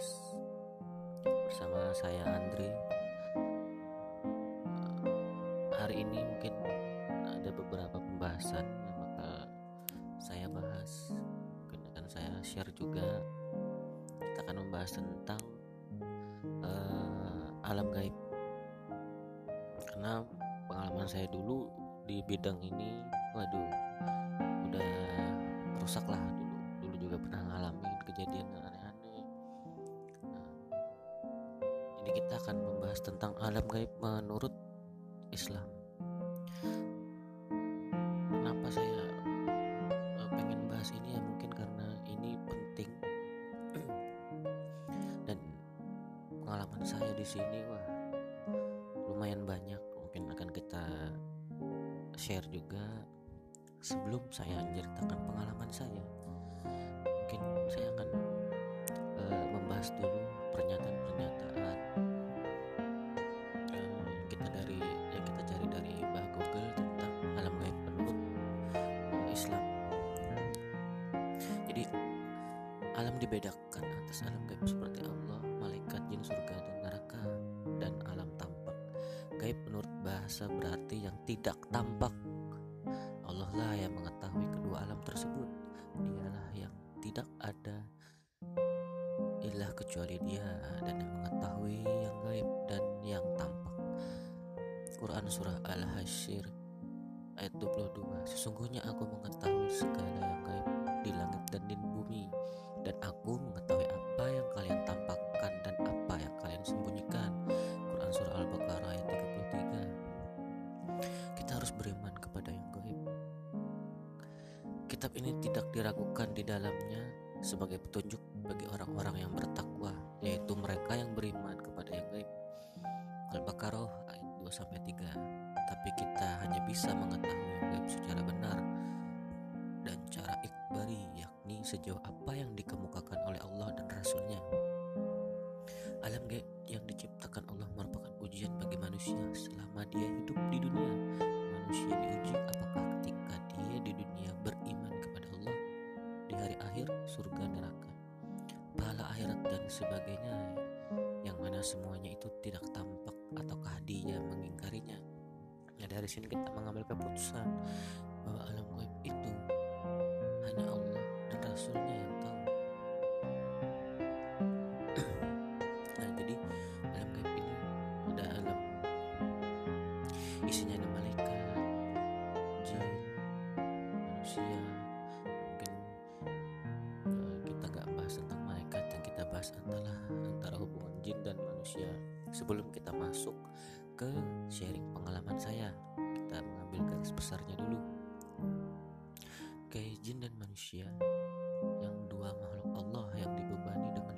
podcast bersama saya Andri. Hari ini mungkin ada beberapa pembahasan yang bakal saya bahas. Mungkin akan saya share juga. Kita akan membahas tentang uh, alam gaib. Karena pengalaman saya dulu di bidang ini, waduh, udah rusak lah dulu. Dulu juga pernah ngalamin kejadian tentang alam gaib menurut Islam. Quran Surah Al-Hasyr ayat 22 Sesungguhnya aku mengetahui segala yang gaib di langit dan di bumi dan aku mengetahui sejauh apa yang dikemukakan oleh Allah dan Rasulnya. Alam gaib yang diciptakan Allah merupakan ujian bagi manusia selama dia hidup di dunia. Manusia diuji apakah ketika dia di dunia beriman kepada Allah di hari akhir surga neraka pahala akhirat dan sebagainya yang mana semuanya itu tidak tampak ataukah dia mengingkarinya nah dari sini kita mengambil keputusan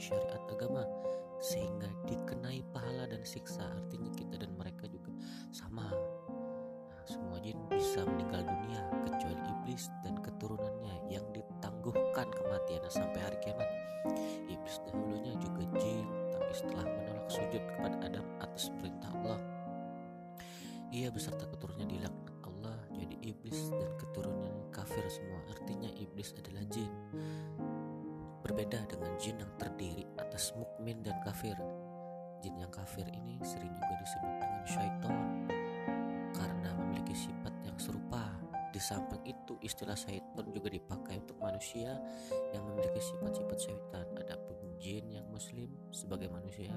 syariat agama sehingga dikenai pahala dan siksa artinya kita dan mereka juga sama Nah, semua jin bisa meninggal dunia kecuali iblis dan keturunannya yang ditangguhkan kematiannya sampai hari kiamat. Iblis dahulunya juga jin, tapi setelah menolak sujud kepada Adam atas perintah Allah, ia beserta keturunannya dilaknat Allah jadi iblis dan keturunannya kafir semua. Artinya iblis adalah dengan jin yang terdiri atas mukmin dan kafir. Jin yang kafir ini sering juga disebut dengan syaitan karena memiliki sifat yang serupa. Di samping itu, istilah syaitan juga dipakai untuk manusia yang memiliki sifat-sifat syaitan. Adapun jin yang muslim sebagai manusia,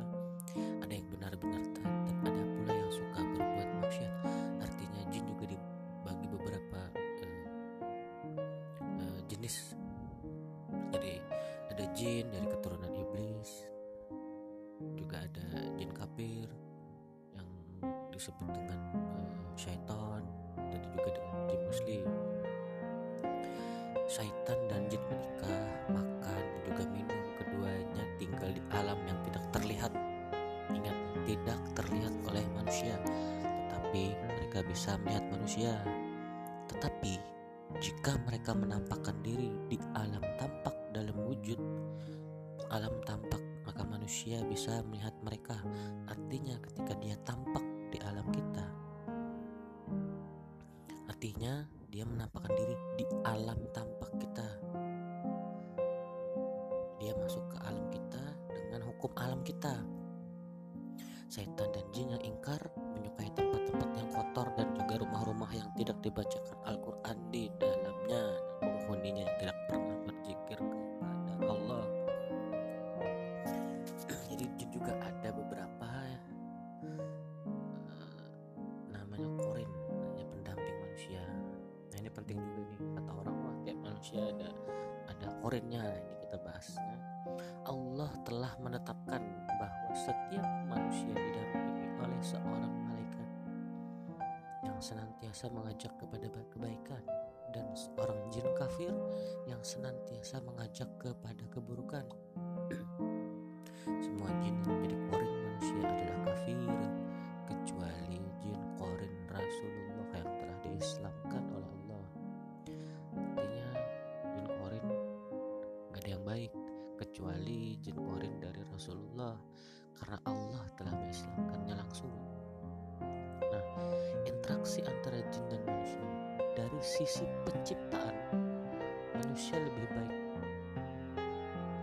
ada yang benar-benar taat dan ada pula yang suka berbuat maksiat. Artinya jin juga dibagi beberapa jin dari keturunan iblis, juga ada jin kafir yang disebut dengan eh, syaitan dan juga dengan jin muslim. Syaitan dan jin menikah makan dan juga minum keduanya tinggal di alam yang tidak terlihat. Ingat tidak terlihat oleh manusia tetapi mereka bisa melihat manusia. Tetapi jika mereka menampakkan diri di alam alam tampak maka manusia bisa melihat mereka. Artinya ketika dia tampak di alam kita artinya dia menampakkan diri di alam tampak kita. Dia masuk ke alam kita dengan hukum kita. Setan dan jin yang ingkar menyukai tempat-tempat yang kotor dan juga rumah-rumah yang tidak dibacakan Al-Quran senantiasa mengajak kepada kebaikan dan seorang jin kafir yang senantiasa mengajak kepada keburukan. Semua jin yang menjadi korin manusia adalah kafir kecuali jin korin Rasulullah yang telah diislamkan oleh Allah. Artinya jin korin gak ada yang baik kecuali jin korin dari Rasulullah karena Allah telah mengislamkannya interaksi antara jin dan manusia dari sisi penciptaan. Manusia lebih baik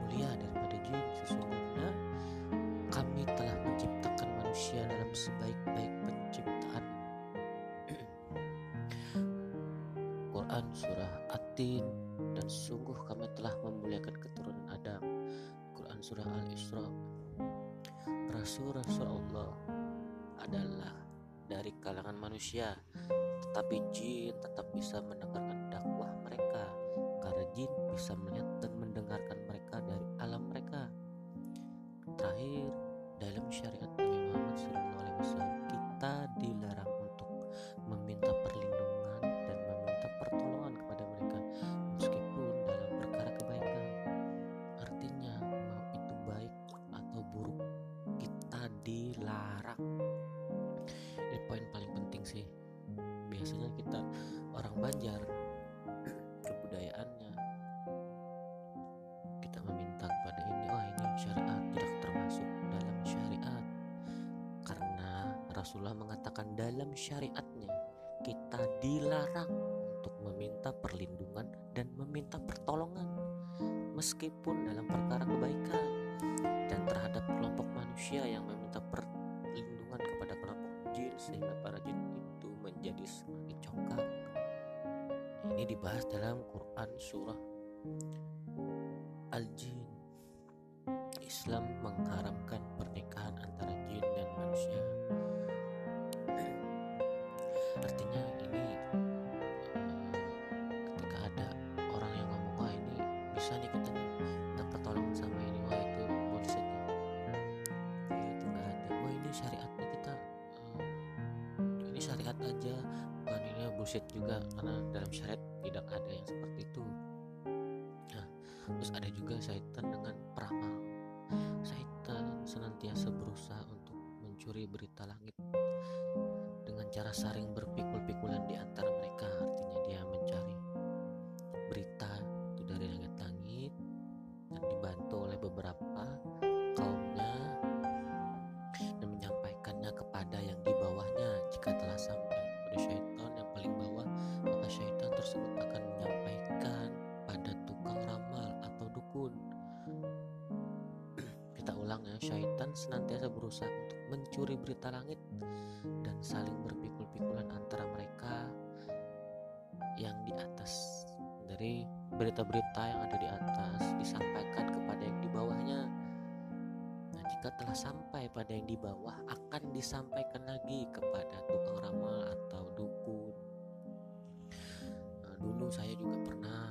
mulia daripada jin sesungguhnya kami telah menciptakan manusia dalam sebaik-baik penciptaan. Quran surah At-Tin. Dan sungguh kami telah memuliakan keturunan Adam. Quran surah Al-Isra. Rasul-Rasul Allah adalah dari kalangan manusia. Tetapi jin tetap bisa mendengarkan dakwah mereka karena jin bisa melihat dan mendengarkan mereka dari alam mereka. Terakhir dalam syariat Nabi Muhammad SAW kita dilarang untuk meminta perlindungan dan meminta pertolongan kepada mereka meskipun dalam perkara kebaikan. Artinya mau itu baik atau buruk kita dilarang Banjar kebudayaannya. Kita meminta kepada ini wah ini syariat tidak termasuk dalam syariat. Karena Rasulullah mengatakan dalam syariatnya kita dilarang untuk meminta perlindungan dan meminta pertolongan. Meskipun dalam perkara kebaikan dan terhadap kelompok manusia yang meminta perlindungan kepada kelompok jin sehingga para jin itu menjadi ini dibahas dalam Quran surah Al-Jin. Islam mengharamkan pernikahan antara jin dan manusia saring berpikul-pikulan di antara mereka. Artinya dia mencari berita itu dari langit-langit dan dibantu oleh beberapa kaumnya dan menyampaikannya kepada yang di bawahnya. Jika telah sampai pada syaitan yang paling bawah maka syaitan tersebut akan menyampaikan pada tukang ramal atau dukun. Kita ulang ya syaitan senantiasa berusaha untuk mencuri berita langit dan saling berpikul-pikulan berita-berita yang ada di atas disampaikan kepada yang di bawahnya. Nah jika telah sampai pada yang di bawah akan disampaikan lagi kepada tukang ramal atau dukun. Nah, dulu saya juga pernah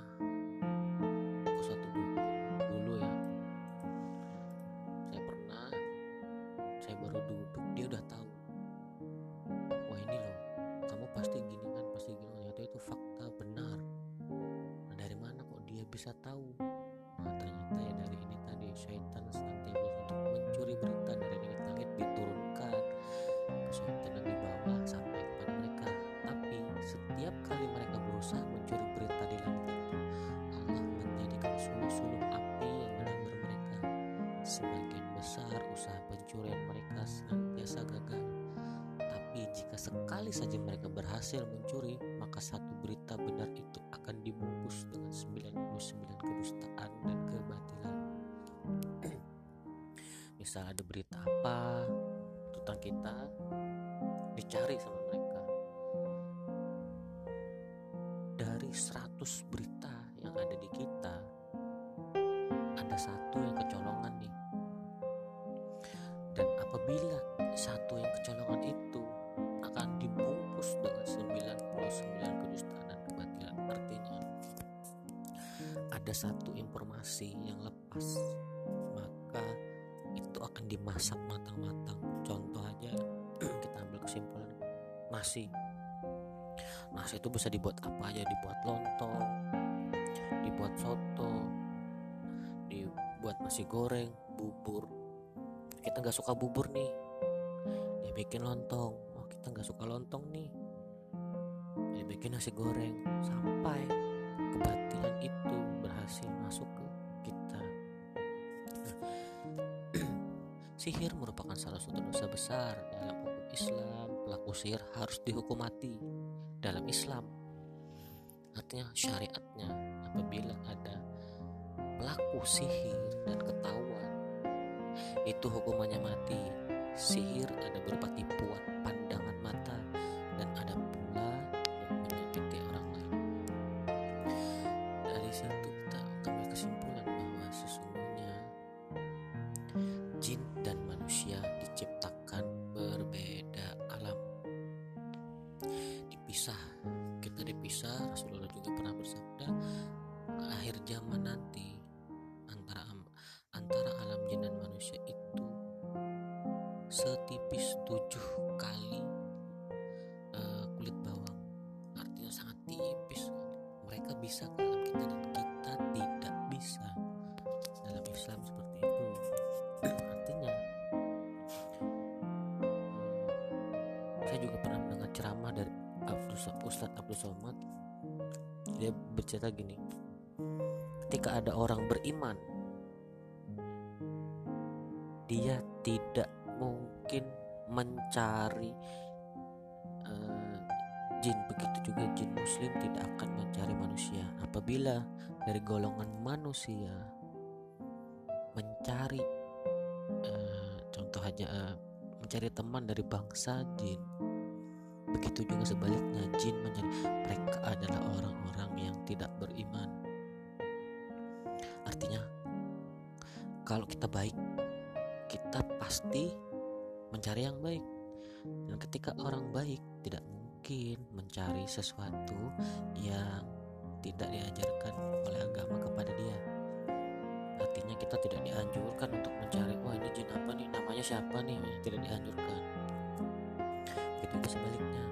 ada satu informasi yang lepas maka itu akan dimasak matang-matang. Contoh aja kita ambil kesimpulan. Nasi. Nasi itu bisa dibuat apa aja? Dibuat lontong dibuat soto dibuat nasi goreng bubur. Kita nggak suka bubur nih. Dia bikin lontong. Oh kita nggak suka lontong nih. Dia bikin nasi goreng. Sampai kebatilan itu berhasil masuk ke kita. Nah, sihir merupakan salah satu dosa besar dalam hukum Islam. Pelaku sihir harus dihukum mati dalam Islam. Artinya syariatnya apabila ada pelaku sihir dan ketahuan itu hukumannya mati. Sihir ada berupa tipuan ketika ada orang beriman dia tidak mungkin mencari uh, jin. Begitu juga jin muslim tidak akan mencari manusia. Apabila dari golongan manusia mencari uh, contoh aja uh, mencari teman dari bangsa jin begitu juga sebaliknya jin mencari mereka adalah orang-orang yang tidak beriman kalau kita baik kita pasti mencari yang baik. Dan ketika orang baik tidak mungkin mencari sesuatu yang tidak diajarkan oleh agama kepada dia. Artinya kita tidak dianjurkan untuk mencari wah ini jin apa nih? Namanya siapa nih? Tidak dianjurkan. Begitu sebaliknya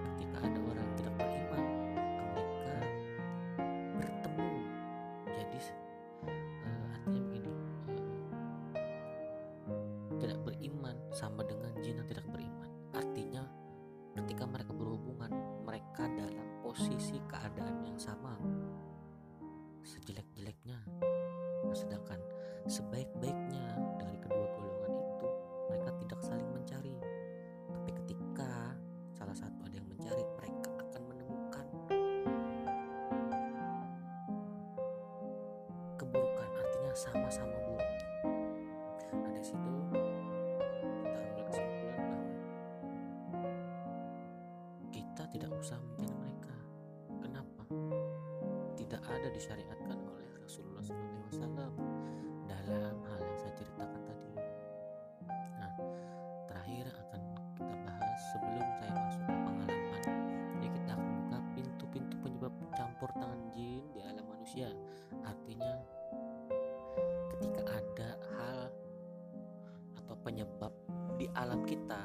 alam kita.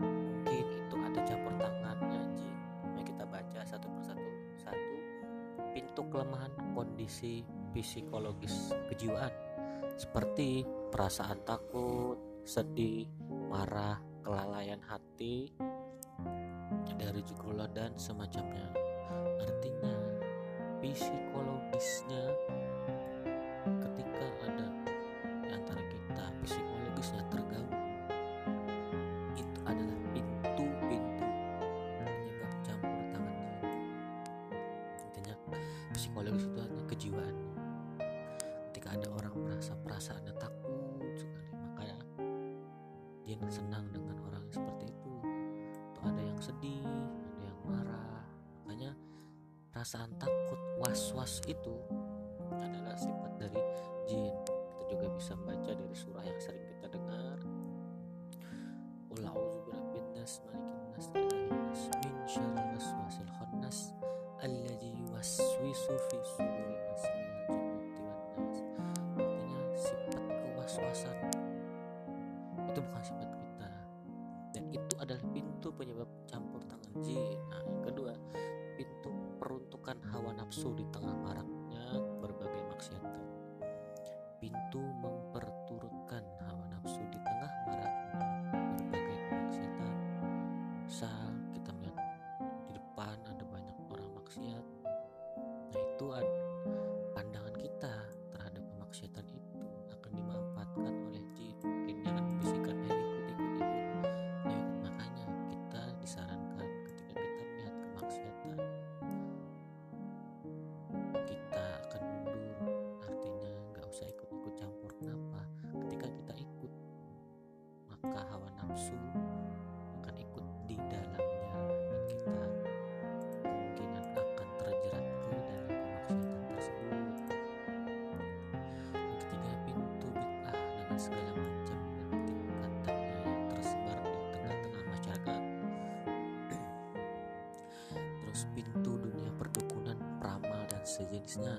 Mungkin itu ada campur tangannya jin mari kita baca satu persatu. Satu pintu kelemahan kondisi psikologis kejiwaan. Seperti perasaan takut sedih marah kelalaian hati dari jugula dan semacamnya. Artinya psikologisnya itu segala macam yang katanya yang tersebar di tengah-tengah masyarakat. Terus pintu dunia perdukunan pramal dan sejenisnya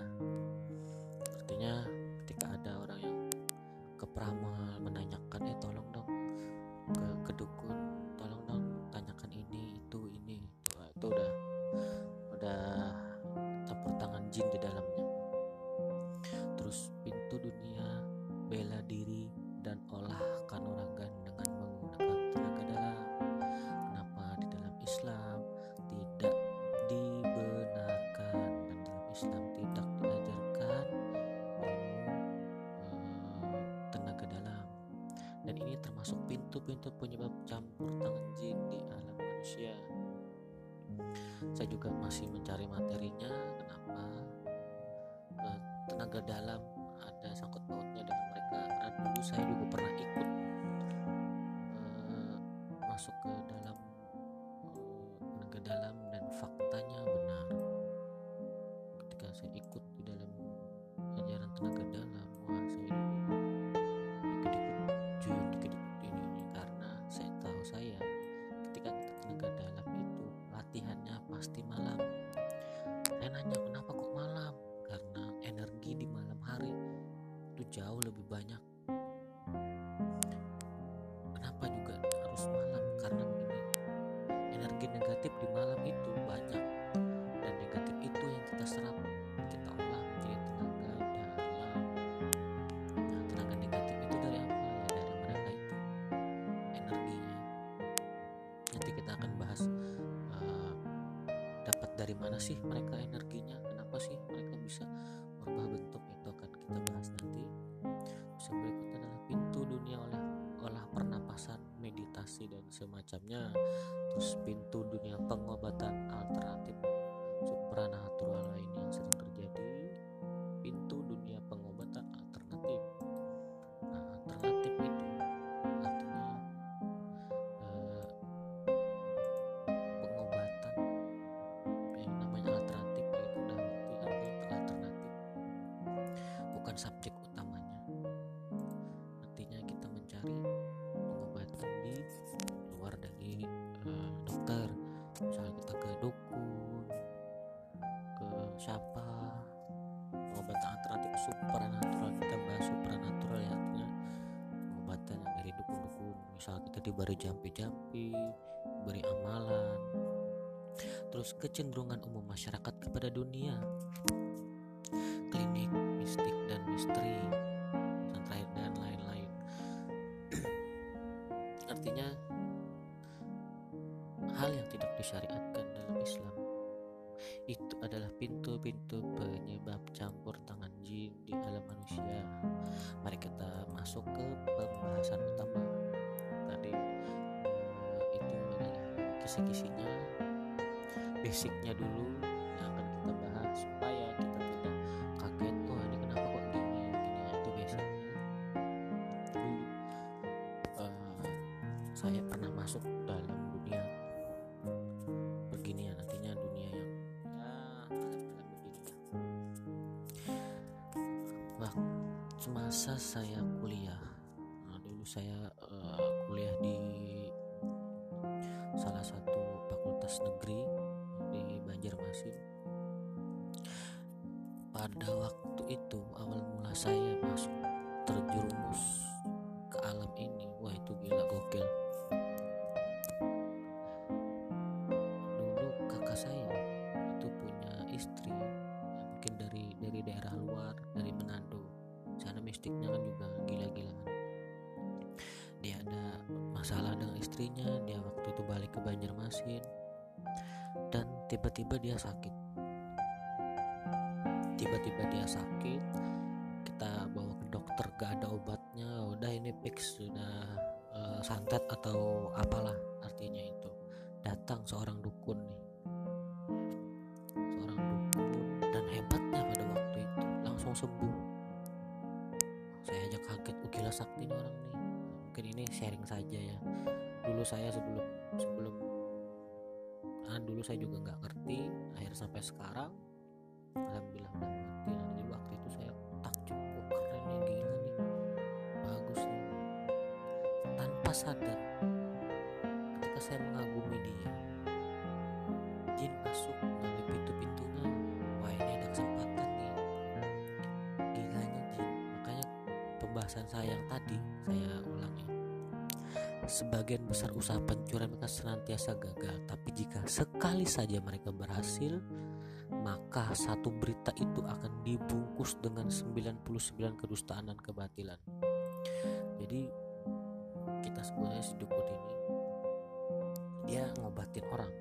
dulu gue pernah dari mana sih mereka energinya? Kenapa sih mereka bisa merubah bentuk itu? Akan kita bahas nanti. Terus yang berikutnya adalah pintu dunia oleh olah pernapasan meditasi dan semacamnya. Terus pintu dunia pengobatan alternatif. Supranatural lainnya misal kita diberi jampi-jampi beri amalan. Terus kecenderungan umum masyarakat kepada dunia. Klinik mistik dan misteri. Atau apalah artinya itu. Datang seorang dukun nih. Seorang dukun dan hebatnya pada waktu itu. Langsung sembuh. Saya aja kaget oh gila sakti nih orang nih. Mungkin ini sharing saja ya. Dulu saya sebelum sebelum ah dulu saya juga nggak ngerti. Akhir sampai sekarang alhamdulillah udah ngerti. Nah, jadi waktu itu saya takjub oh keren nih gila nih. Bagus nih. Tanpa sadar saya mengagumi dia. Jin masuk melalui pintu-pintunya. Wah ini ada kesempatan nih. Gilanya jin. Makanya pembahasan saya yang tadi saya ulangi. Sebagian besar usaha pencurian mereka senantiasa gagal. Tapi jika sekali saja mereka berhasil maka satu berita itu akan dibungkus dengan 99 kedustaan dan kebatilan. Jadi kita sebenarnya dukun ini dia ngobatin orang.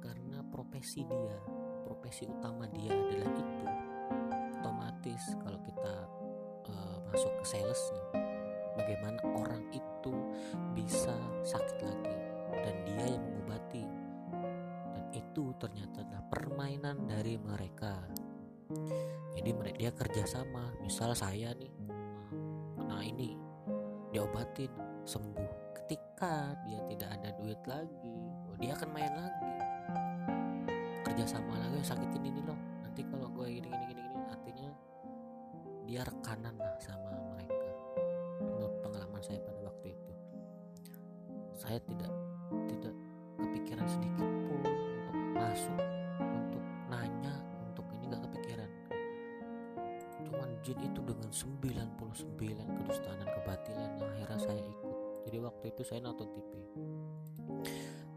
Karena profesi dia profesi utama dia adalah itu otomatis kalau kita uh, masuk ke salesnya bagaimana orang itu bisa sakit lagi dan dia yang mengobati. Dan itu ternyata adalah permainan dari mereka. Jadi mereka dia kerjasama misal saya nih nah ini diobatin sembuh ketika dia tidak ada duit lagi oh, dia akan main lagi. Kerjasama lagi sakitin ini loh nanti kalau gue gini gini gini gini. Artinya dia rekanan lah sama mereka. Menurut pengalaman saya pada waktu itu. Saya tidak tidak kepikiran sedikit pun untuk masuk untuk nanya untuk ini nggak kepikiran. Cuman jin itu dengan 99 kedustaan dan kebatilan akhirnya saya ikut jadi waktu itu saya nonton TV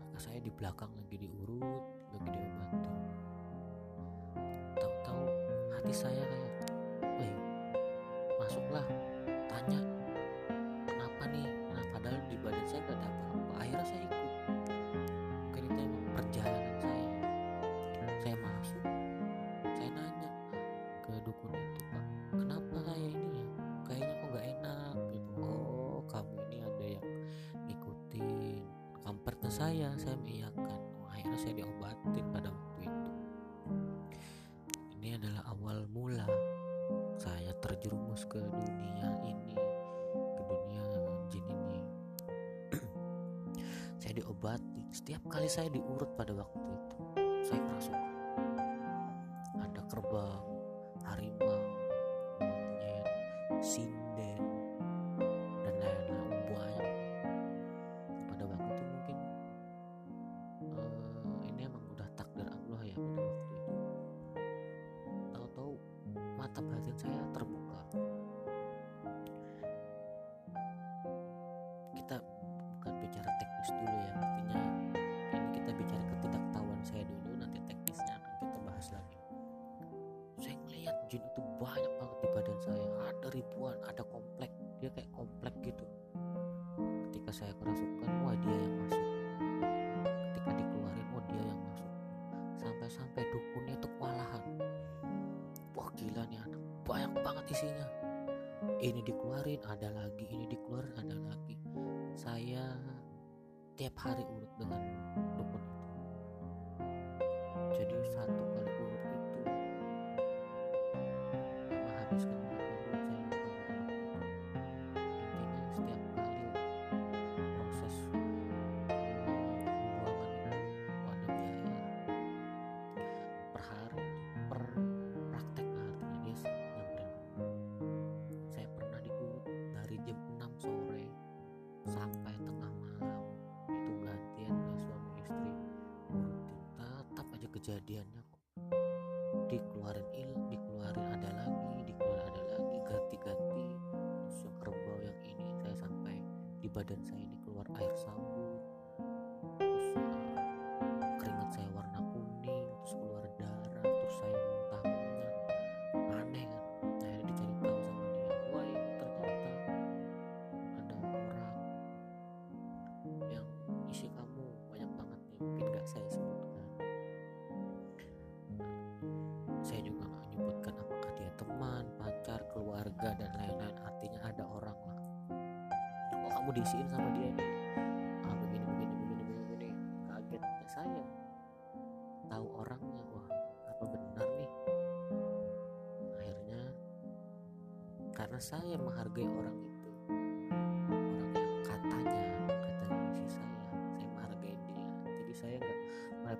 maka saya di belakang lagi diurut lagi diobati tahu-tahu hati saya kayak weh masuklah diobati. Setiap kali saya diurut pada waktu banyak banget isinya. Ini dikeluarin ada lagi ini dikeluarin ada lagi. Saya tiap hari urut dengan dukun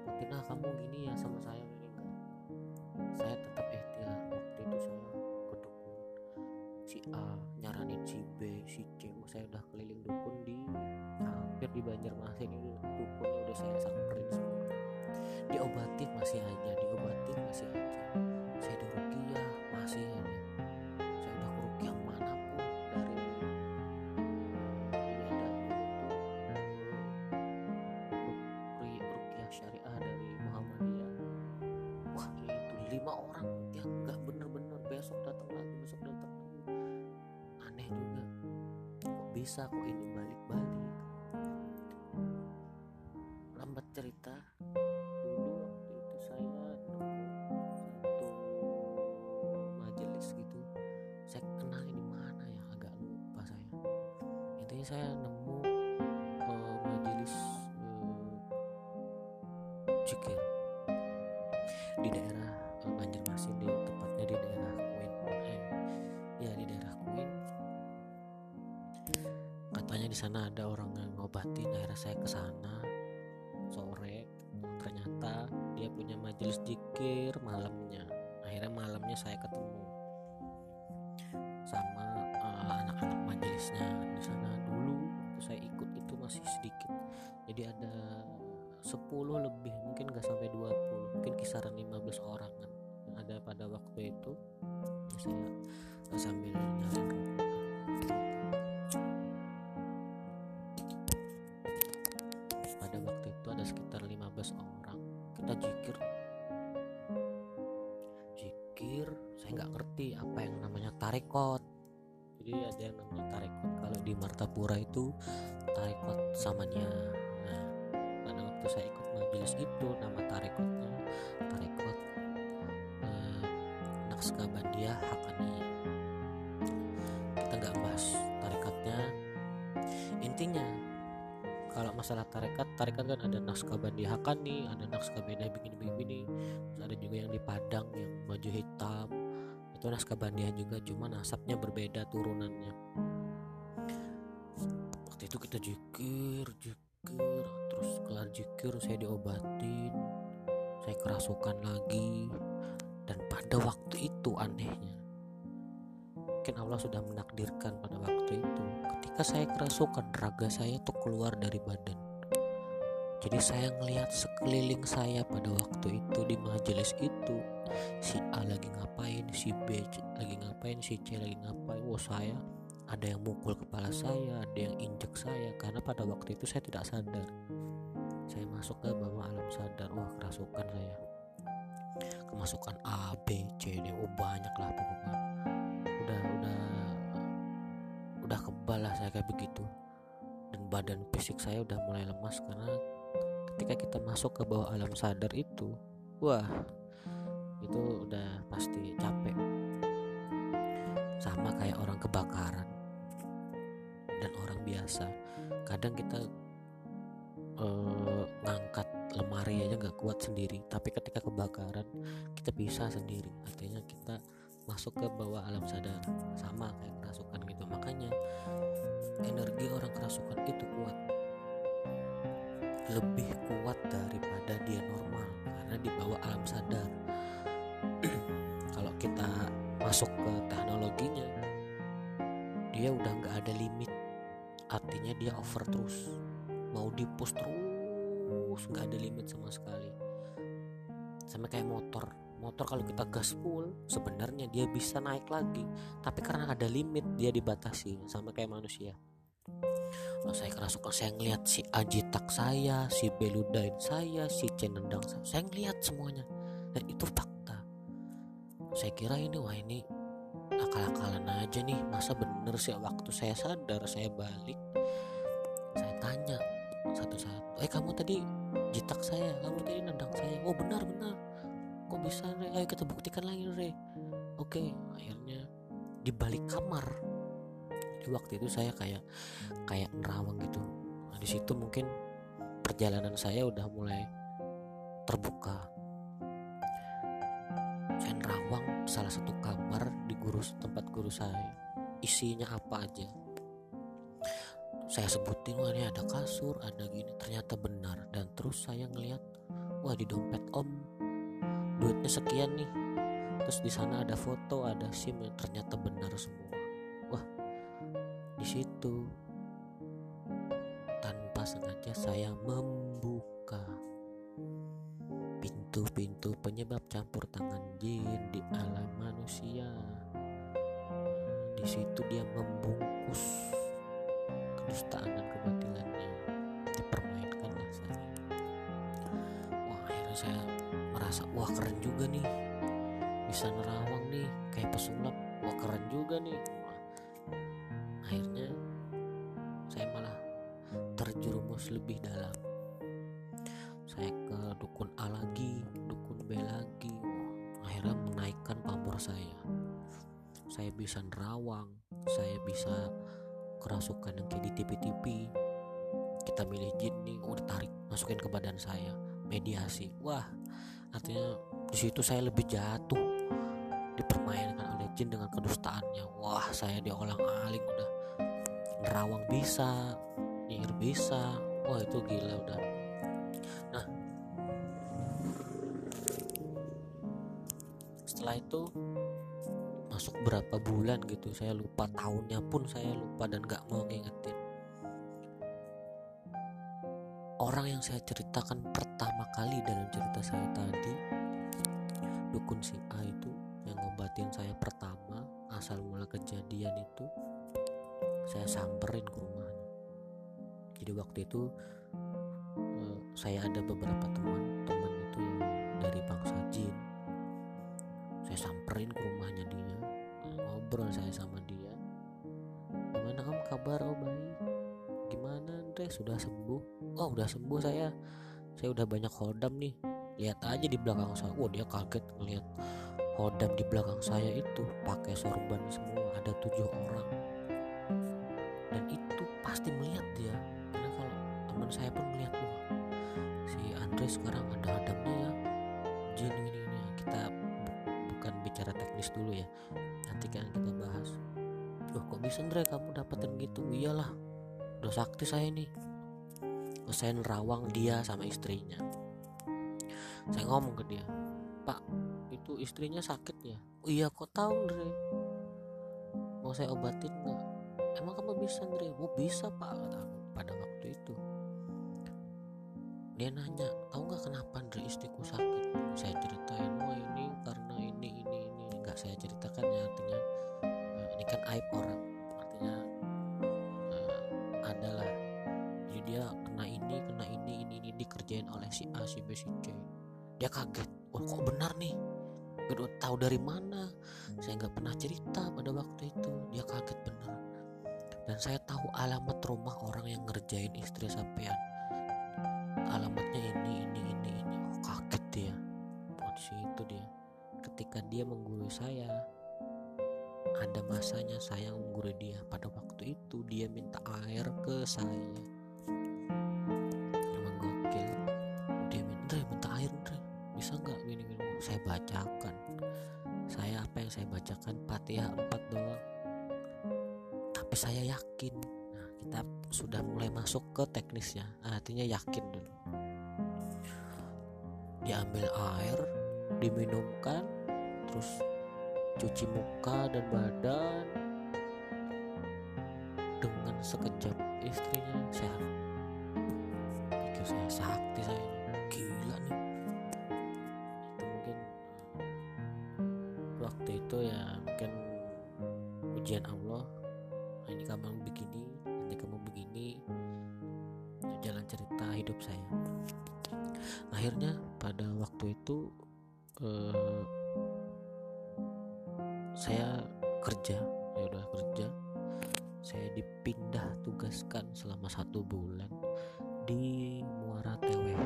merepotin ah kamu gini ya sama saya ini enggak saya tetap ikhtiar waktu itu saya ke dukun si A nyaranin si B si C oh, saya udah keliling dukun di hampir di Banjarmasin ini bisa kok ini jadi ada 10 lebih mungkin gak sampai 20 mungkin kisaran 15 orang kan yang ada pada waktu itu. Ya, saya sambil nyalain pada waktu itu ada sekitar 15 orang. Kita jikir. Jikir saya nggak ngerti apa yang namanya tarekot jadi ada yang namanya tarekot kalau di Martapura itu tarekot samanya waktu saya ikut majelis itu nama tarekotnya tarekot eh, Naksabandia Hakani. Kita nggak bahas tarekatnya. Intinya kalau masalah tarekat tarekat kan ada Naksabandia Hakani ada Naksabandia begini begini terus ada juga yang di Padang yang baju hitam. Itu Naksabandia juga cuma nasabnya berbeda turunannya. Waktu itu kita jikir jikir terus kelar jikir saya diobatin saya kerasukan lagi. Dan pada waktu itu anehnya mungkin Allah sudah menakdirkan pada waktu itu ketika saya kerasukan raga saya tuh keluar dari badan. Jadi saya ngelihat sekeliling saya pada waktu itu di majelis itu si A lagi ngapain si B lagi ngapain si C lagi ngapain wah saya ada yang mukul kepala saya ada yang injek saya karena pada waktu itu saya tidak sadar. Saya masuk ke bawah alam sadar wah kerasukan saya. Kemasukan A B C D oh banyak lah pokoknya. Udah udah udah kebal lah saya kayak begitu. Dan badan fisik saya udah mulai lemas karena ketika kita masuk ke bawah alam sadar itu wah itu udah pasti capek. Sama kayak orang kebakaran biasa. Kadang kita eh, ngangkat lemari aja nggak kuat sendiri tapi ketika kebakaran kita bisa sendiri. Artinya kita masuk ke bawah alam sadar sama kayak kerasukan gitu. Makanya energi orang kerasukan itu kuat. Lebih kuat daripada dia normal karena di bawah alam sadar. Kalau kita masuk ke teknologinya dia udah nggak ada limit artinya dia over terus. Mau di push terus nggak ada limit sama sekali. Sama kayak motor. Motor kalau kita gas full sebenarnya dia bisa naik lagi. Tapi karena ada limit dia dibatasi sama kayak manusia. Nah, saya kerasukan saya ngeliat si ajitak saya si beludain saya si cenendang saya. Saya ngeliat semuanya. Dan itu fakta. Saya kira ini wah ini akal-akalan aja nih masa bener sih waktu saya sadar saya balik saya tanya satu-satu eh kamu tadi jitak saya kamu tadi nendang saya. Oh benar benar. Kok bisa re? Ayo kita buktikan lagi re. Oke akhirnya di balik kamar di waktu itu saya kayak kayak nerawang gitu. Nah, di situ mungkin perjalanan saya udah mulai terbuka saya nerawang salah satu kamar di guru tempat guru saya. Isinya apa aja? Saya sebutin wah ini ada kasur ada gini. Ternyata benar dan terus saya ngelihat wah di dompet om. Duitnya sekian nih. Terus di sana ada foto ada sim yang ternyata benar semua. Wah di situ tanpa sengaja saya membuka pintu-pintu penyebab campur tangan jin di alam manusia. Di situ dia membungkus kedustaan dan kebatilannya. Dipermainkanlah saya wah akhirnya saya merasa wah keren juga nih. Bisa nerawang nih kayak pesulap. Wah keren juga nih. Wah, akhirnya saya malah terjerumus lebih dalam dukun A lagi dukun B lagi. Akhirnya menaikkan pamor saya. Saya bisa nerawang saya bisa kerasukan yang kayak di TV-TV kita milih jin nih udah tarik masukin ke badan saya. Mediasi. Wah artinya di situ saya lebih jatuh. Dipermainkan oleh jin dengan kedustaannya. Wah saya diolang aling udah. Nerawang bisa nyihir bisa. Wah itu gila udah setelah itu masuk berapa bulan gitu saya lupa. Tahunnya pun saya lupa dan gak mau ngingetin. Orang yang saya ceritakan pertama kali dalam cerita saya tadi dukun si A itu yang ngobatin saya pertama asal mula kejadian itu saya samperin ke rumahnya. Jadi waktu itu eh, saya ada beberapa teman-teman itu yang samperin ke rumahnya dia. Ngobrol saya sama dia. Gimana kamu kabar? Oh baik. Teh sudah sembuh? Oh udah sembuh saya. Saya udah banyak hodam nih. Lihat aja di belakang saya. Oh dia kaget ngeliat hodam di belakang saya itu. Pakai sorban semua ada tujuh orang. Dan itu pasti melihat dia. Karena kalau teman saya pun melihat wah si Andre sekarang ada hodamnya ya. Jin ini kita bukan bicara teknis dulu ya. Nanti kan kita bahas. Wah kok bisa Andre? Kamu dapetin gitu? Iyalah udah sakti saya nih saya nerawang dia sama istrinya. Saya ngomong ke dia pak itu istrinya sakit ya? Oh iya kok tahu Andre? Mau saya obatin nggak? Emang kamu bisa Andre? Oh bisa pak kata pada waktu itu dia nanya tahu nggak kenapa Andre istriku sakit saya ceritain wah ini karena ini ini ini nggak saya ceritakan ya artinya eh, ini kan aib orang dikerjain oleh si A, si B, si C. Dia kaget, wah kok benar nih? Gak tahu dari mana? Saya nggak pernah cerita pada waktu itu. Dia kaget benar. Dan saya tahu alamat rumah orang yang ngerjain istri sampean. Alamatnya ini, ini, ini, ini. Oh kaget dia. Di situ dia. Ketika dia menggurui saya, ada masanya saya menggurui dia. Pada waktu itu dia minta air ke saya saya bacakan saya apa yang saya bacakan Fatihah 4 doang tapi saya yakin kita sudah mulai masuk ke teknisnya. Artinya yakin dulu. Diambil air diminumkan terus cuci muka dan badan dengan sekejap istrinya sehat pikir saya sakti saya gila nih. Itu mungkin waktu itu ya mungkin ujian Allah hidup saya. Akhirnya pada waktu itu eh, saya kerja ya udah kerja. Saya dipindah tugaskan selama satu bulan di Muara Teweh.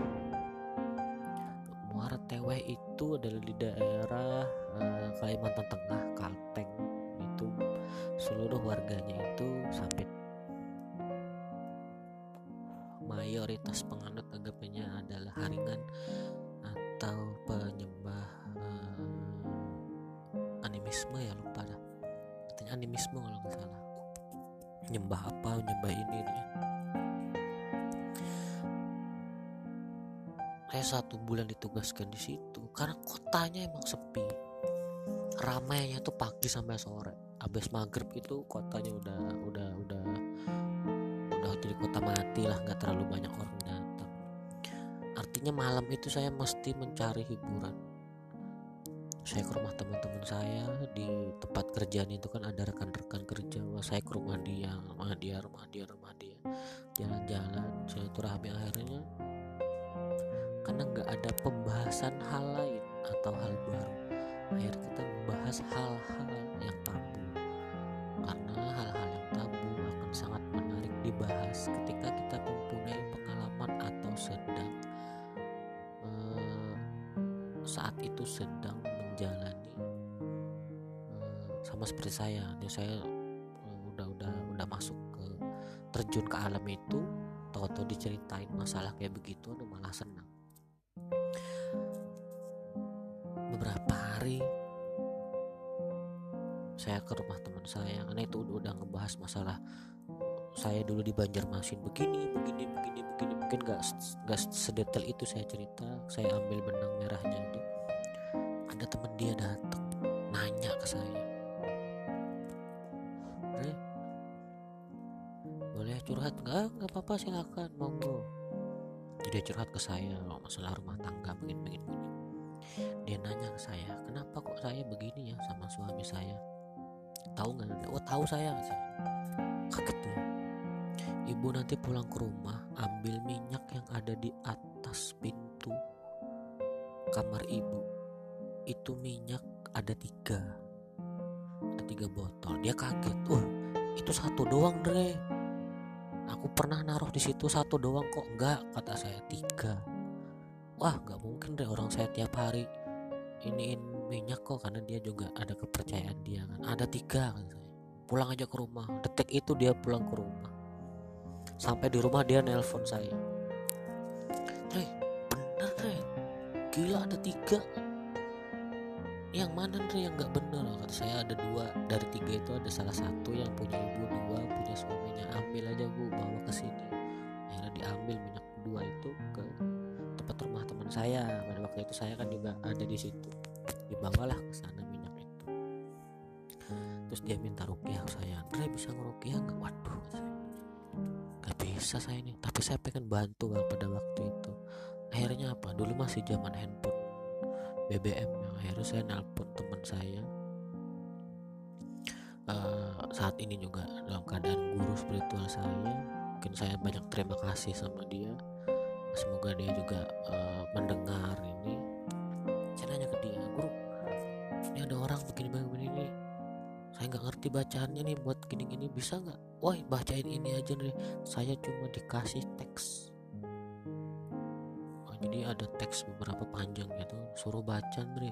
Muara Teweh itu adalah di daerah eh, Kalimantan Tengah satu bulan ditugaskan di situ karena kotanya emang sepi. Ramainya tuh pagi sampai sore. Abis maghrib itu kotanya udah udah udah udah jadi kota mati lah nggak terlalu banyak orang datang. Artinya malam itu saya mesti mencari hiburan. Saya ke rumah teman-teman saya di tempat kerjaan itu kan ada rekan-rekan kerja. Wah, saya ke rumah dia rumah dia rumah dia rumah dia. Jalan-jalan silaturahmi akhirnya karena nggak ada pembahasan hal lain atau hal baru. Akhirnya kita membahas hal-hal yang tabu. Karena hal-hal yang tabu akan sangat menarik dibahas ketika kita mempunyai pengalaman atau sedang eh, saat itu sedang menjalani eh, sama seperti saya. Dia saya eh, udah udah udah masuk ke terjun ke alam itu. Tahu-tahu diceritain masalah kayak begitu malah ke rumah teman saya karena itu udah, ngebahas masalah saya dulu di Banjarmasin. Begini begini begini begini mungkin gak, gak sedetail itu saya cerita saya ambil benang merahnya di ada temen dia datang nanya ke saya. Re, boleh curhat nggak? Nggak apa-apa silakan monggo. Dia curhat ke saya masalah rumah tangga begini begini. Dia nanya ke saya kenapa kok saya begini ya sama suami saya tahu nggak oh tahu saya kaget dia. Ibu nanti pulang ke rumah ambil minyak yang ada di atas pintu kamar ibu. Itu minyak ada tiga. Ada tiga botol. Dia kaget. Oh itu satu doang Dre. Aku pernah naruh di situ satu doang kok. Enggak kata saya. Tiga. Wah nggak mungkin deh orang saya tiap hari iniin minyak kok karena dia juga ada kepercayaan dia kan. Ada tiga kan pulang aja ke rumah. Detik itu dia pulang ke rumah. Sampai di rumah dia nelpon saya. Re bener Re gila ada tiga. Yang mana Re yang nggak bener? Kata saya ada dua. Dari tiga itu ada salah satu yang punya ibu dua punya suaminya. Ambil aja bu bawa ke sini. Akhirnya diambil minyak dua itu ke tempat rumah teman saya. Pada waktu itu saya kan juga ada di situ dibawalah ke sana minyak itu. Terus dia minta rupiah ke saya. Andre bisa ngerupiah nggak? Waduh nggak bisa saya ini. Tapi saya pengen bantu bang pada waktu itu. Akhirnya apa? Dulu masih zaman handphone. BBM yang akhirnya saya nelpon teman saya. Uh, saat ini juga dalam keadaan guru spiritual saya. Mungkin saya banyak terima kasih sama dia. Semoga dia juga uh, mendengar ini ada orang begini begini ini. Saya nggak ngerti bacaannya nih buat gini gini bisa nggak? Wah bacain ini aja nih. Saya cuma dikasih teks. Oh, jadi ada teks beberapa panjang gitu. Suruh baca nih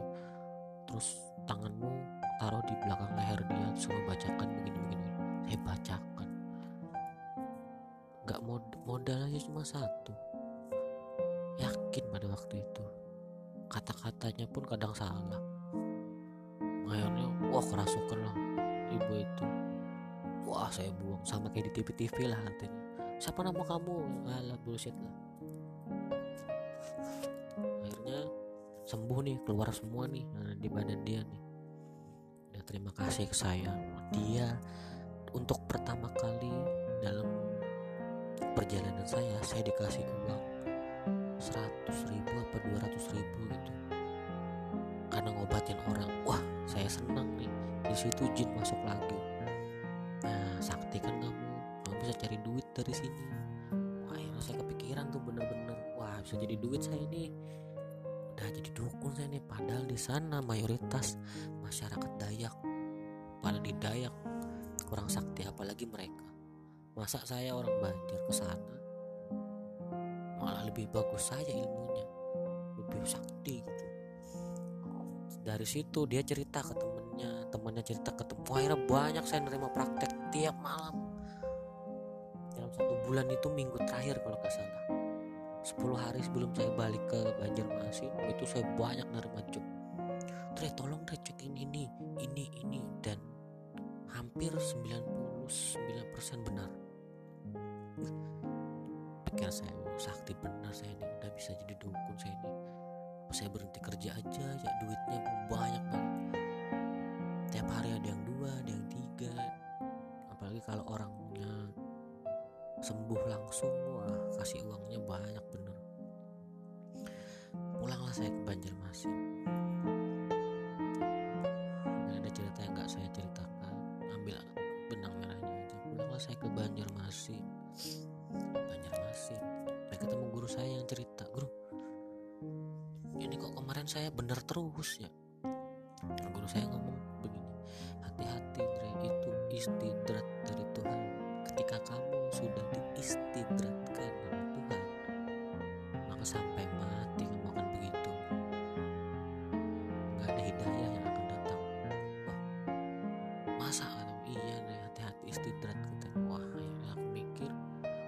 terus tanganmu taruh di belakang leher dia semua bacakan begini begini saya bacakan. Nggak mod modalnya cuma satu. Yakin pada waktu itu. Kata-katanya pun kadang salah akhirnya wah kerasukan lah ibu itu. Wah saya buang. Sama kayak di TV-TV lah katanya siapa nama kamu? Alah bullshit lah. Akhirnya sembuh nih keluar semua nih di badan dia nih. Ya terima kasih ke saya. Dia untuk pertama kali dalam perjalanan saya saya dikasih uang 100 ribu apa 200 ribu gitu. Karena ngobatin orang. Wah saya senang nih di situ jin masuk lagi. Nah sakti kan kamu kamu bisa cari duit dari sini. Wah akhirnya saya kepikiran tuh bener-bener. Wah bisa jadi duit saya nih. Udah jadi dukun saya nih padahal di sana mayoritas masyarakat Dayak. Pada di Dayak kurang sakti apalagi mereka. Masa saya orang Banjar ke sana? Malah lebih bagus saya ilmunya. Lebih sakti gitu dari situ dia cerita ke temennya temennya cerita ke temen akhirnya banyak saya nerima praktek tiap malam. Dalam satu bulan itu minggu terakhir kalau nggak salah. 10 hari sebelum saya balik ke Banjarmasin itu saya banyak nerima job Dre tolong cek ini ini ini ini dan hampir 99% benar. Pikir saya oh, sakti benar saya ini udah bisa jadi dukun saya ini saya berhenti kerja aja ya duitnya banyak banget. Tiap hari ada yang dua ada yang tiga. Apalagi kalau orangnya sembuh langsung wah kasih uangnya banyak bener. Pulanglah saya ke Banjarmasin. Ada cerita yang nggak saya ceritakan ambil benang merahnya aja. Pulanglah saya ke Banjarmasin. Banjarmasin kemarin saya bener terus ya. Guru saya ngomong begini hati-hati Dre itu istidrat dari Tuhan. Ketika kamu sudah diistidratkan oleh Tuhan maka sampai mati kamu akan begitu. Nggak ada hidayah yang akan datang. Wah masa iya nih hati-hati istidrat katanya wah akhirnya aku mikir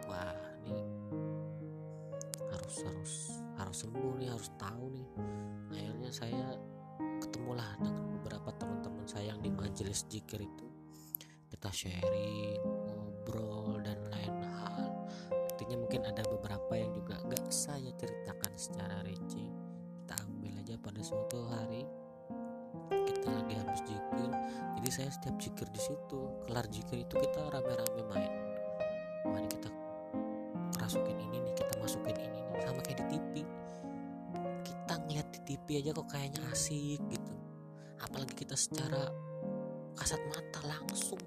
wah ini harus harus harus sembuh nih harus tahu nih. Akhirnya saya ketemulah dengan beberapa teman-teman saya yang di majelis jikir itu. Kita sharing ngobrol dan lain hal. Intinya mungkin ada beberapa yang juga gak saya ceritakan secara rinci. Kita ambil aja pada suatu hari kita lagi habis jikir jadi saya setiap jikir di situ kelar jikir itu kita rame-rame main. Wah ini kita masukin ini nih kita masukin ini nih. Sama kayak di TV kita ngeliat di TV aja kok kayaknya asik gitu. Apalagi kita secara kasat mata langsung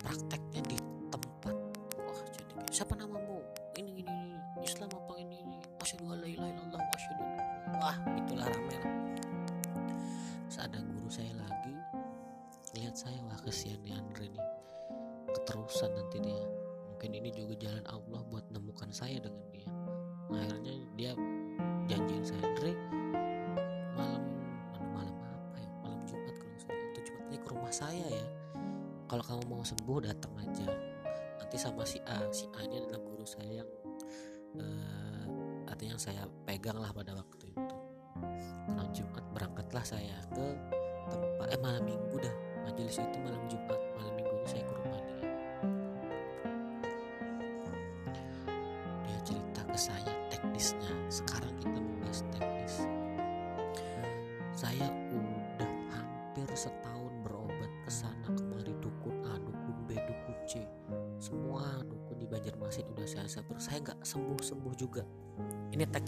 prakteknya di tempat. Wah jadi siapa namamu? Ini ini ini. Islam apa ini? Ini asyhadu alla ilaha illallah asyhadu wah itulah rame lah. Terus ada guru saya lagi. Lihat saya wah kesian nih Andre nih. Keterusan nanti dia mungkin ini juga jalan Allah buat nemukan saya dengan dia. Akhirnya dia janjiin saya Andre malam mana malam apa ya? Malam Jumat kalau nggak salah. Atau Jumatnya ke rumah saya ya. Kalau kamu mau sembuh datang aja. Nanti sama si A si A ini adalah guru saya yang eh, artinya saya pegang lah pada waktu itu. Malam Jumat berangkatlah saya ke tempat eh malam minggu dah. Majelis itu malam Jumat. Malam minggunya saya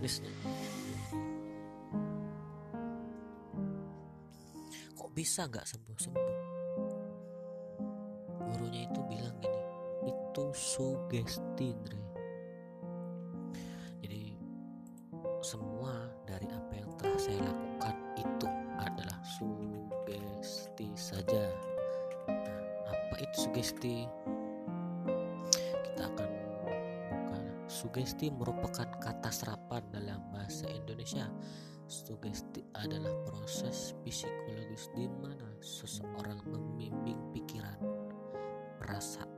teknisnya kok bisa nggak sembuh sembuh gurunya itu bilang gini itu sugesti Dre sugesti merupakan kata serapan dalam bahasa Indonesia. Sugesti adalah proses psikologis di mana seseorang membimbing pikiran, perasaan,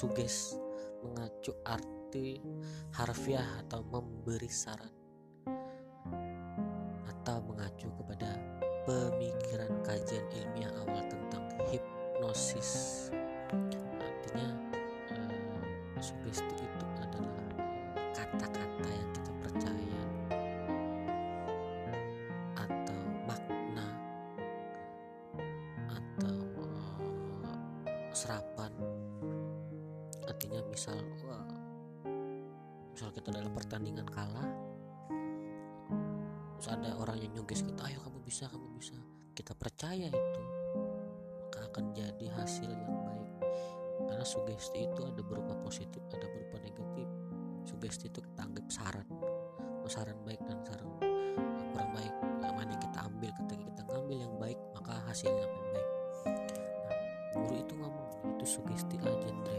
suges mengacu arti harfiah atau memberi saran bisa kamu bisa. Kita percaya itu maka akan jadi hasil yang baik. Karena sugesti itu ada berupa positif ada berupa negatif. Sugesti itu kita anggap saran. Mau saran baik dan saran kurang baik. Yang mana yang kita ambil ketika kita ngambil yang baik maka hasilnya akan baik. Nah guru itu ngomong itu sugesti aja Andre.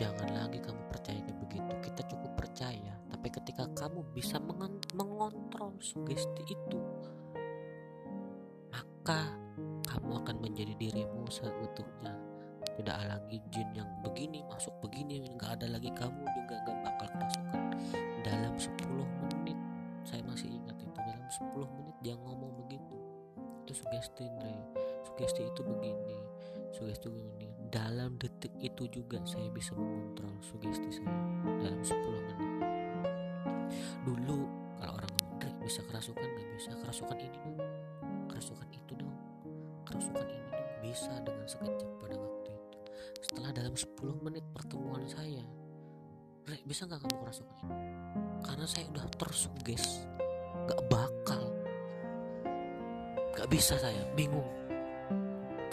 Jangan lagi kamu percaya begitu. Kita cukup percaya tapi ketika kamu bisa mengon- mengontrol sugesti itu seutuhnya. Tidak lagi jin yang begini masuk begini nggak ada lagi kamu juga gak bakal kerasukan dalam 10 menit saya masih ingat itu dalam 10 menit dia ngomong begitu. Itu sugesti Andre sugesti itu begini sugesti begini. Dalam detik itu juga saya bisa mengontrol sugesti saya dalam 10 menit. Dulu kalau orang ngomong "Dre, bisa kerasukan nggak? Bisa kerasukan ini dong. Kerasukan itu dong. Kerasukan ini bisa dengan sekejap pada waktu itu. Setelah dalam 10 menit pertemuan saya Dre, bisa nggak kamu kerasukan ini? Karena saya udah tersuges nggak bakal. Nggak bisa saya bingung.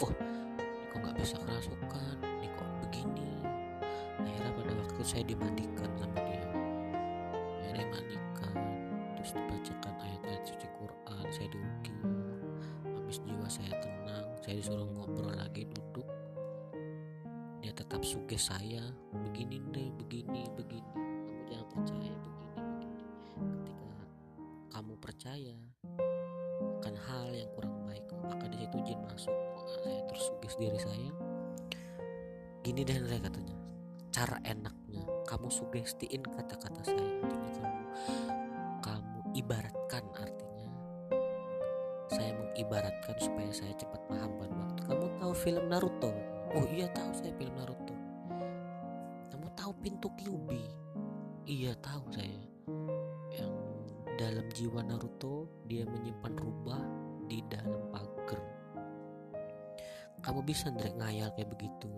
Ini kok nggak bisa kerasukan? Ini kok begini? Akhirnya pada waktu saya dimandikan sama dia. Akhirnya dimandikan saya disuruh ngobrol lagi duduk. Dia tetap suges saya begini deh begini begini. Kamu jangan percaya begini begini. Ketika kamu percaya akan hal yang kurang baik maka di situ jin masuk. Saya tersuges diri saya. Gini deh Andre katanya. Cara enaknya kamu sugestiin kata-kata saya. Kamu kamu ibaratkan artinya saya mengibaratkan supaya saya cepat paham pada waktu. Kamu tahu film Naruto? Oh iya tahu saya film Naruto. Kamu tahu pintu Kyuubi? Iya tahu saya. Yang dalam jiwa Naruto dia menyimpan rubah di dalam pagar. Kamu bisa Andre ngayal kayak begitu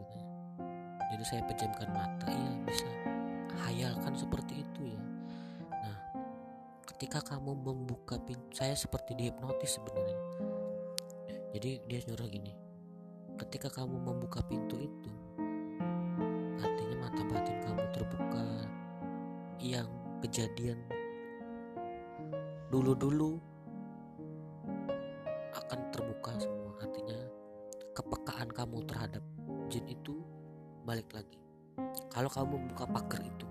jadi saya pejamkan mata. Iya bisa. Hayalkan seperti itu ya ketika kamu membuka pintu saya seperti dihipnotis sebenarnya. Jadi dia nyuruh gini ketika kamu membuka pintu itu artinya mata batin kamu terbuka yang kejadian dulu-dulu akan terbuka semua. Artinya kepekaan kamu terhadap jin itu balik lagi. Kalau kamu membuka pagar itu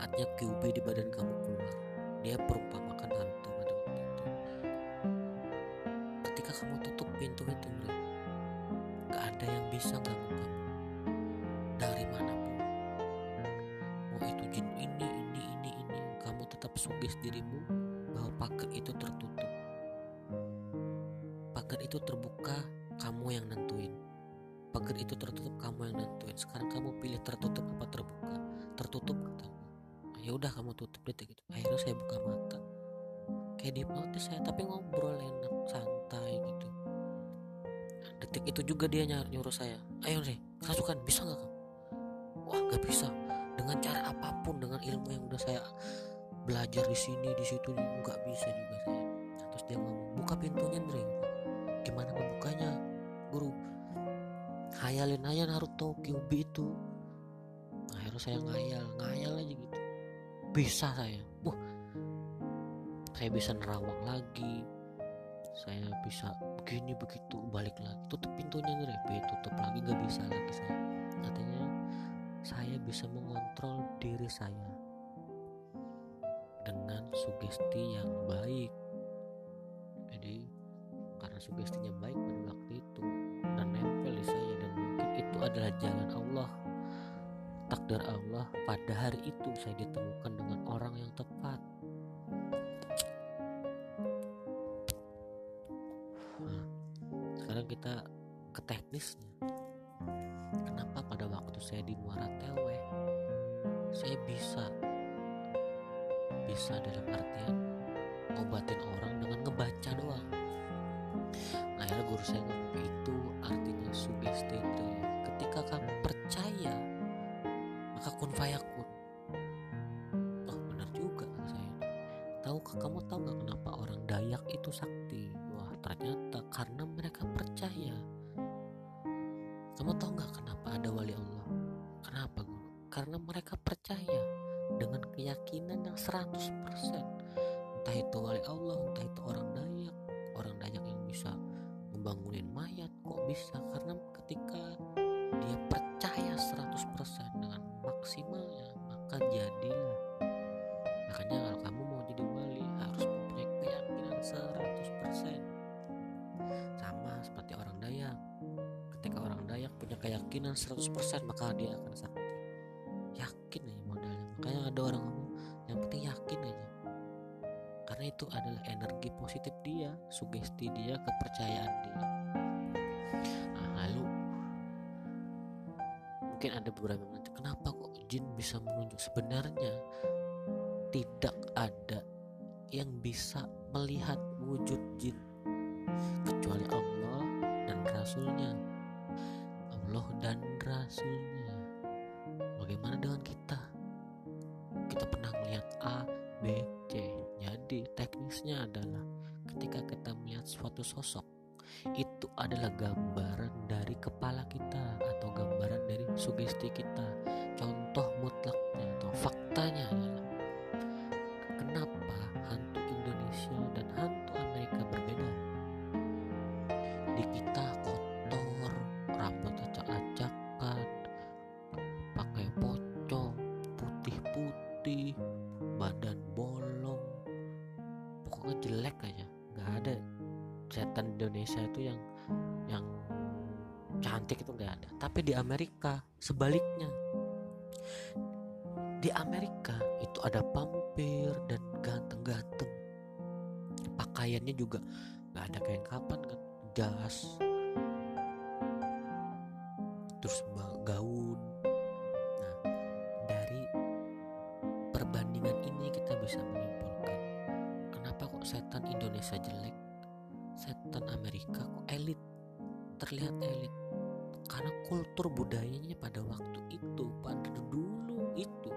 artinya QB di badan kamu keluar dia perumpamakan hantu pada waktu itu. Ketika kamu tutup pintu itu gak ada yang bisa ganggu detik itu juga dia ny- nyuruh saya. Ayo nih kerasukan bisa nggak kamu? Wah nggak bisa. Dengan cara apa pun dengan ilmu yang udah saya belajar di sini di situ nggak bisa juga saya. Nah, terus dia ngomong buka pintunya Andre. Gimana ngebukanya? Guru hayalin aja Naruto Kyuubi itu. Akhirnya saya ngayal ngayal aja gitu. Bisa saya. Wah saya bisa nerawang lagi. Saya bisa begini begitu balik lagi. Tutup pintunya nih Repe tutup lagi gak bisa lagi saya. Artinya saya bisa mengontrol diri saya dengan sugesti yang baik. Jadi karena sugestinya baik pada waktu itu dan nempel di saya dan mungkin itu adalah jalan Allah takdir Allah pada hari itu saya ditemukan dengan orang yang tepat kita ke teknisnya. Kenapa pada waktu saya di Muara Tewe saya bisa bisa dalam artian ngobatin orang dengan ngebaca doang. Akhirnya guru saya ngomong itu artinya sugesti ketika kamu percaya maka kun fayakun oh benar juga saya. Tahukah kamu tahu nggak kenapa orang Dayak itu sakti? Wah ternyata karena mereka kamu tahu nggak kenapa ada wali Allah? Kenapa guru? Karena mereka percaya dengan keyakinan yang 100% entah itu wali Allah entah itu orang Dayak. Orang Dayak yang bisa membangunin mayat kok bisa? Karena keyakinan 100% maka dia akan sakti yakin aja modalnya. Makanya ada orang ngomong yang penting yakin aja. Karena itu adalah energi positif dia sugesti dia kepercayaan dia. Nah, lalu mungkin ada beberapa yang kenapa kok jin bisa menunjuk? Sebenarnya di Amerika sebaliknya. Di Amerika itu ada pampir dan ganteng-ganteng. Pakaiannya juga nggak ada kain kapan kan jas. Terus gaun. Nah dari perbandingan ini kita bisa menyimpulkan kenapa kok setan Indonesia jelek setan Amerika kok elit terlihat elit karena kultur budayanya pada waktu itu pada dulu itu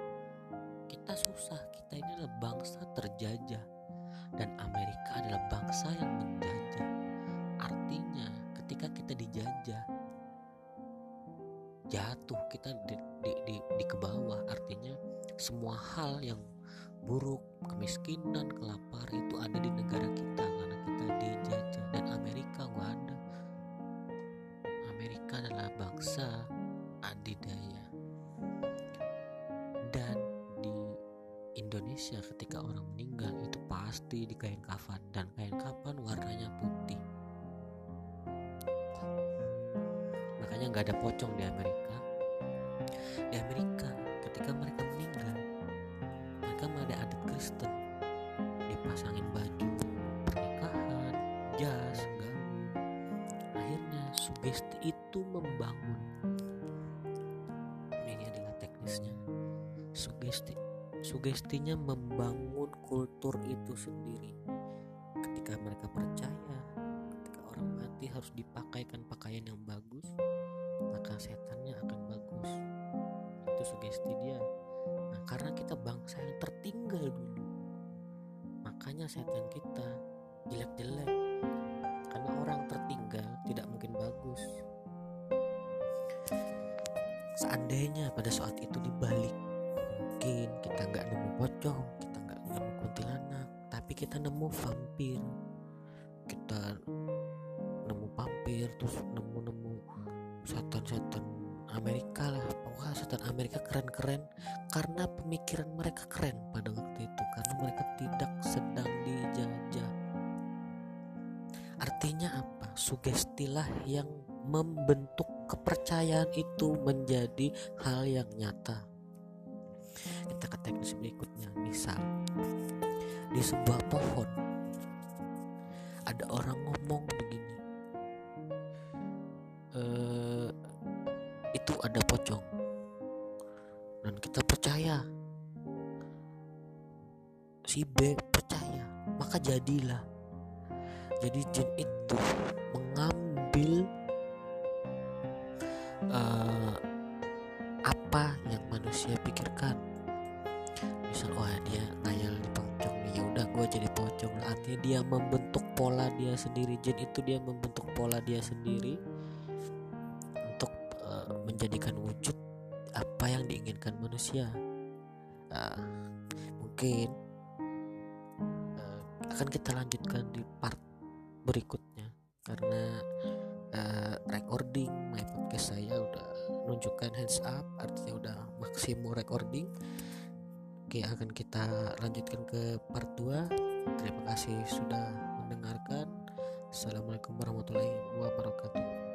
kita susah. Kita ini adalah bangsa terjajah. Dan Amerika adalah bangsa yang menjajah. Artinya ketika kita dijajah jatuh kita di, di, di, di ke bawah. Artinya semua hal yang buruk kemiskinan kelaparan itu ada di negara kita. Karena kita dijajah. Dan Amerika gak ada Amerika adalah bangsa adidaya. Dan di Indonesia ketika orang meninggal itu pasti di kain kafan. Dan kain kafan warnanya putih. Makanya nggak ada pocong di Amerika. Di Amerika ketika mereka meninggal mereka ada adat Kristen sugestinya membangun kultur itu sendiri. Ketika mereka percaya ketika orang mati harus dipakaikan pakaian yang bagus maka setannya akan bagus. Itu sugesti dia. Nah karena kita bangsa yang tertinggal dulu makanya setan kita jelek-jelek. Karena orang tertinggal tidak mungkin bagus. Seandainya pada saat itu dibalik mungkin kita nggak nemu pocong kita nggak nemu kuntilanak tapi kita nemu vampir. Kita nemu vampir terus nemu-nemu setan-setan Amerika lah pokoknya setan Amerika keren-keren. Karena pemikiran mereka keren pada waktu itu karena mereka tidak sedang dijajah. Artinya apa? Sugestilah yang membentuk kepercayaan itu menjadi hal yang nyata kita ke teknis berikutnya. Misal di sebuah pohon ada orang ngomong begini. E, itu ada pocong. Dan kita percaya. Si B percaya. Maka jadilah. Jadi jin itu mengambil uh, apa yang manusia pikirkan misal wah dia ngayal di pocong nih. Ya udah gue jadi pocong. Artinya dia membentuk pola dia sendiri. Jin itu dia membentuk pola dia sendiri untuk uh, menjadikan wujud apa yang diinginkan manusia. Uh, mungkin uh, akan kita lanjutkan di part berikutnya. Karena uh, recording my podcast saya udah menunjukkan hands up. Artinya udah maksimum recording oke akan kita lanjutkan ke part 2 terima kasih sudah mendengarkan. Assalamualaikum warahmatullahi wabarakatuh